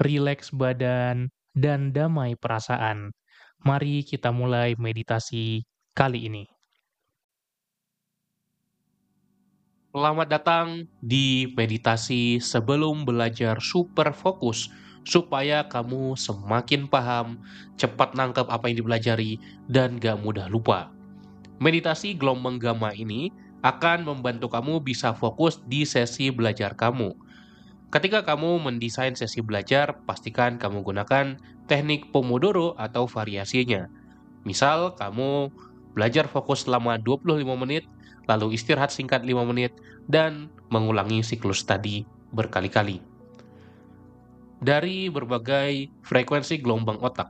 rileks badan, dan damai perasaan. Mari kita mulai meditasi kali ini. Selamat datang di meditasi sebelum belajar super fokus supaya kamu semakin paham, cepat nangkep apa yang dipelajari, dan gak mudah lupa. Meditasi gelombang gamma ini akan membantu kamu bisa fokus di sesi belajar kamu Ketika kamu mendesain sesi belajar, pastikan kamu gunakan teknik Pomodoro atau variasinya. Misal, kamu belajar fokus selama 25 menit, lalu istirahat singkat 5 menit, dan mengulangi siklus tadi berkali-kali. Dari berbagai frekuensi gelombang otak,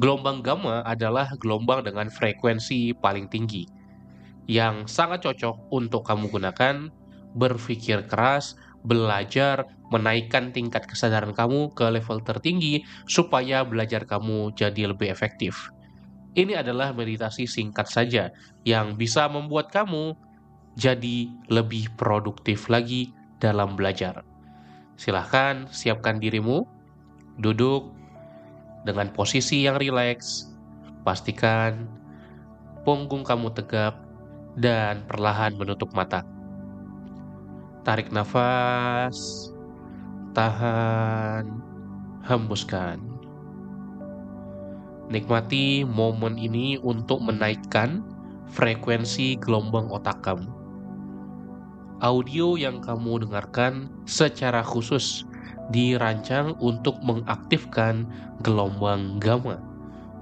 gelombang gamma adalah gelombang dengan frekuensi paling tinggi, yang sangat cocok untuk kamu gunakan berpikir keras, belajar, menaikkan tingkat kesadaran kamu ke level tertinggi supaya belajar kamu jadi lebih efektif. Ini adalah meditasi singkat saja yang bisa membuat kamu jadi lebih produktif lagi dalam belajar. Silahkan siapkan dirimu, duduk dengan posisi yang rileks, pastikan punggung kamu tegap, dan perlahan menutup mata. Tarik nafas, tahan, hembuskan. Nikmati momen ini untuk menaikkan frekuensi gelombang otak kamu. Audio yang kamu dengarkan secara khusus dirancang untuk mengaktifkan gelombang gamma,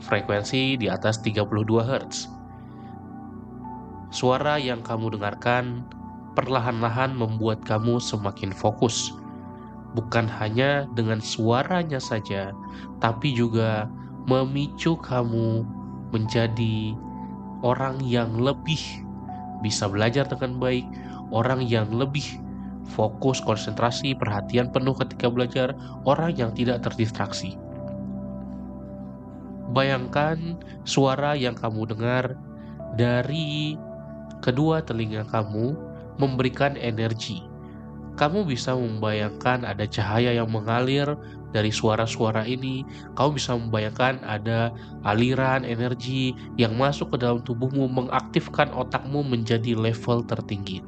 frekuensi di atas 32 Hz. Suara yang kamu dengarkan perlahan-lahan membuat kamu semakin fokus. Bukan hanya dengan suaranya saja, tapi juga memicu kamu menjadi orang yang lebih bisa belajar dengan baik, orang yang lebih fokus, konsentrasi, perhatian penuh ketika belajar, orang yang tidak terdistraksi. Bayangkan suara yang kamu dengar dari kedua telinga kamu memberikan energi. Kamu bisa membayangkan ada cahaya yang mengalir dari suara-suara ini. Kamu bisa membayangkan ada aliran energi yang masuk ke dalam tubuhmu, mengaktifkan otakmu menjadi level tertinggi.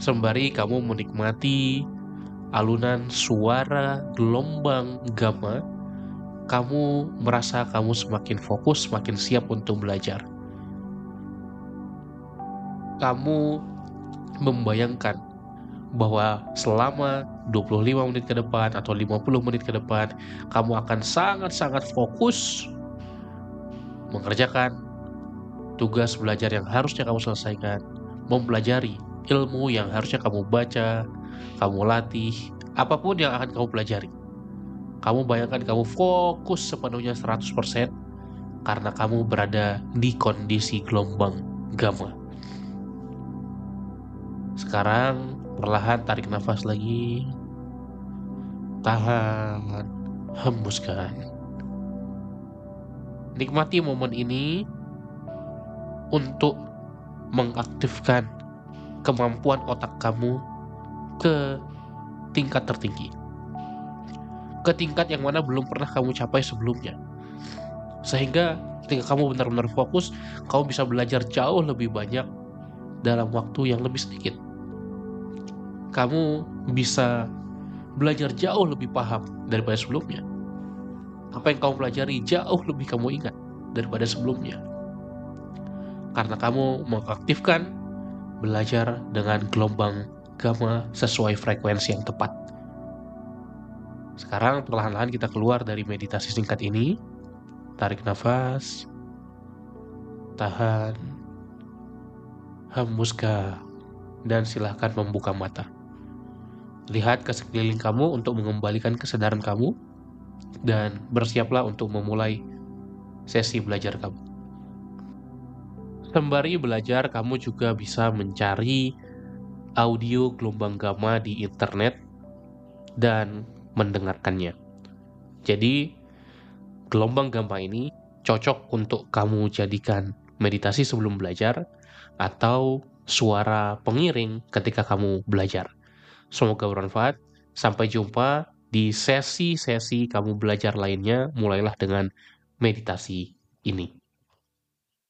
Sembari kamu menikmati alunan suara gelombang gamma, kamu merasa kamu semakin fokus, semakin siap untuk belajar kamu membayangkan bahwa selama 25 menit ke depan atau 50 menit ke depan kamu akan sangat-sangat fokus mengerjakan tugas belajar yang harusnya kamu selesaikan, mempelajari ilmu yang harusnya kamu baca, kamu latih, apa pun yang akan kamu pelajari. Kamu bayangkan kamu fokus sepenuhnya 100% karena kamu berada di kondisi gelombang gamma. Sekarang perlahan tarik nafas lagi. Tahan, hembuskan. Nikmati momen ini untuk mengaktifkan kemampuan otak kamu ke tingkat tertinggi. Ke tingkat yang mana belum pernah kamu capai sebelumnya. Sehingga ketika kamu benar-benar fokus, kamu bisa belajar jauh lebih banyak dalam waktu yang lebih sedikit kamu bisa belajar jauh lebih paham daripada sebelumnya. Apa yang kamu pelajari jauh lebih kamu ingat daripada sebelumnya. Karena kamu mengaktifkan belajar dengan gelombang gamma sesuai frekuensi yang tepat. Sekarang perlahan-lahan kita keluar dari meditasi singkat ini. Tarik nafas. Tahan. Hembuskan. Dan silahkan membuka mata. Lihat ke sekeliling kamu untuk mengembalikan kesadaran kamu, dan bersiaplah untuk memulai sesi belajar kamu. Sembari belajar, kamu juga bisa mencari audio gelombang gamma di internet dan mendengarkannya. Jadi, gelombang gamma ini cocok untuk kamu jadikan meditasi sebelum belajar atau suara pengiring ketika kamu belajar. Semoga bermanfaat. Sampai jumpa di sesi-sesi kamu belajar lainnya. Mulailah dengan meditasi ini.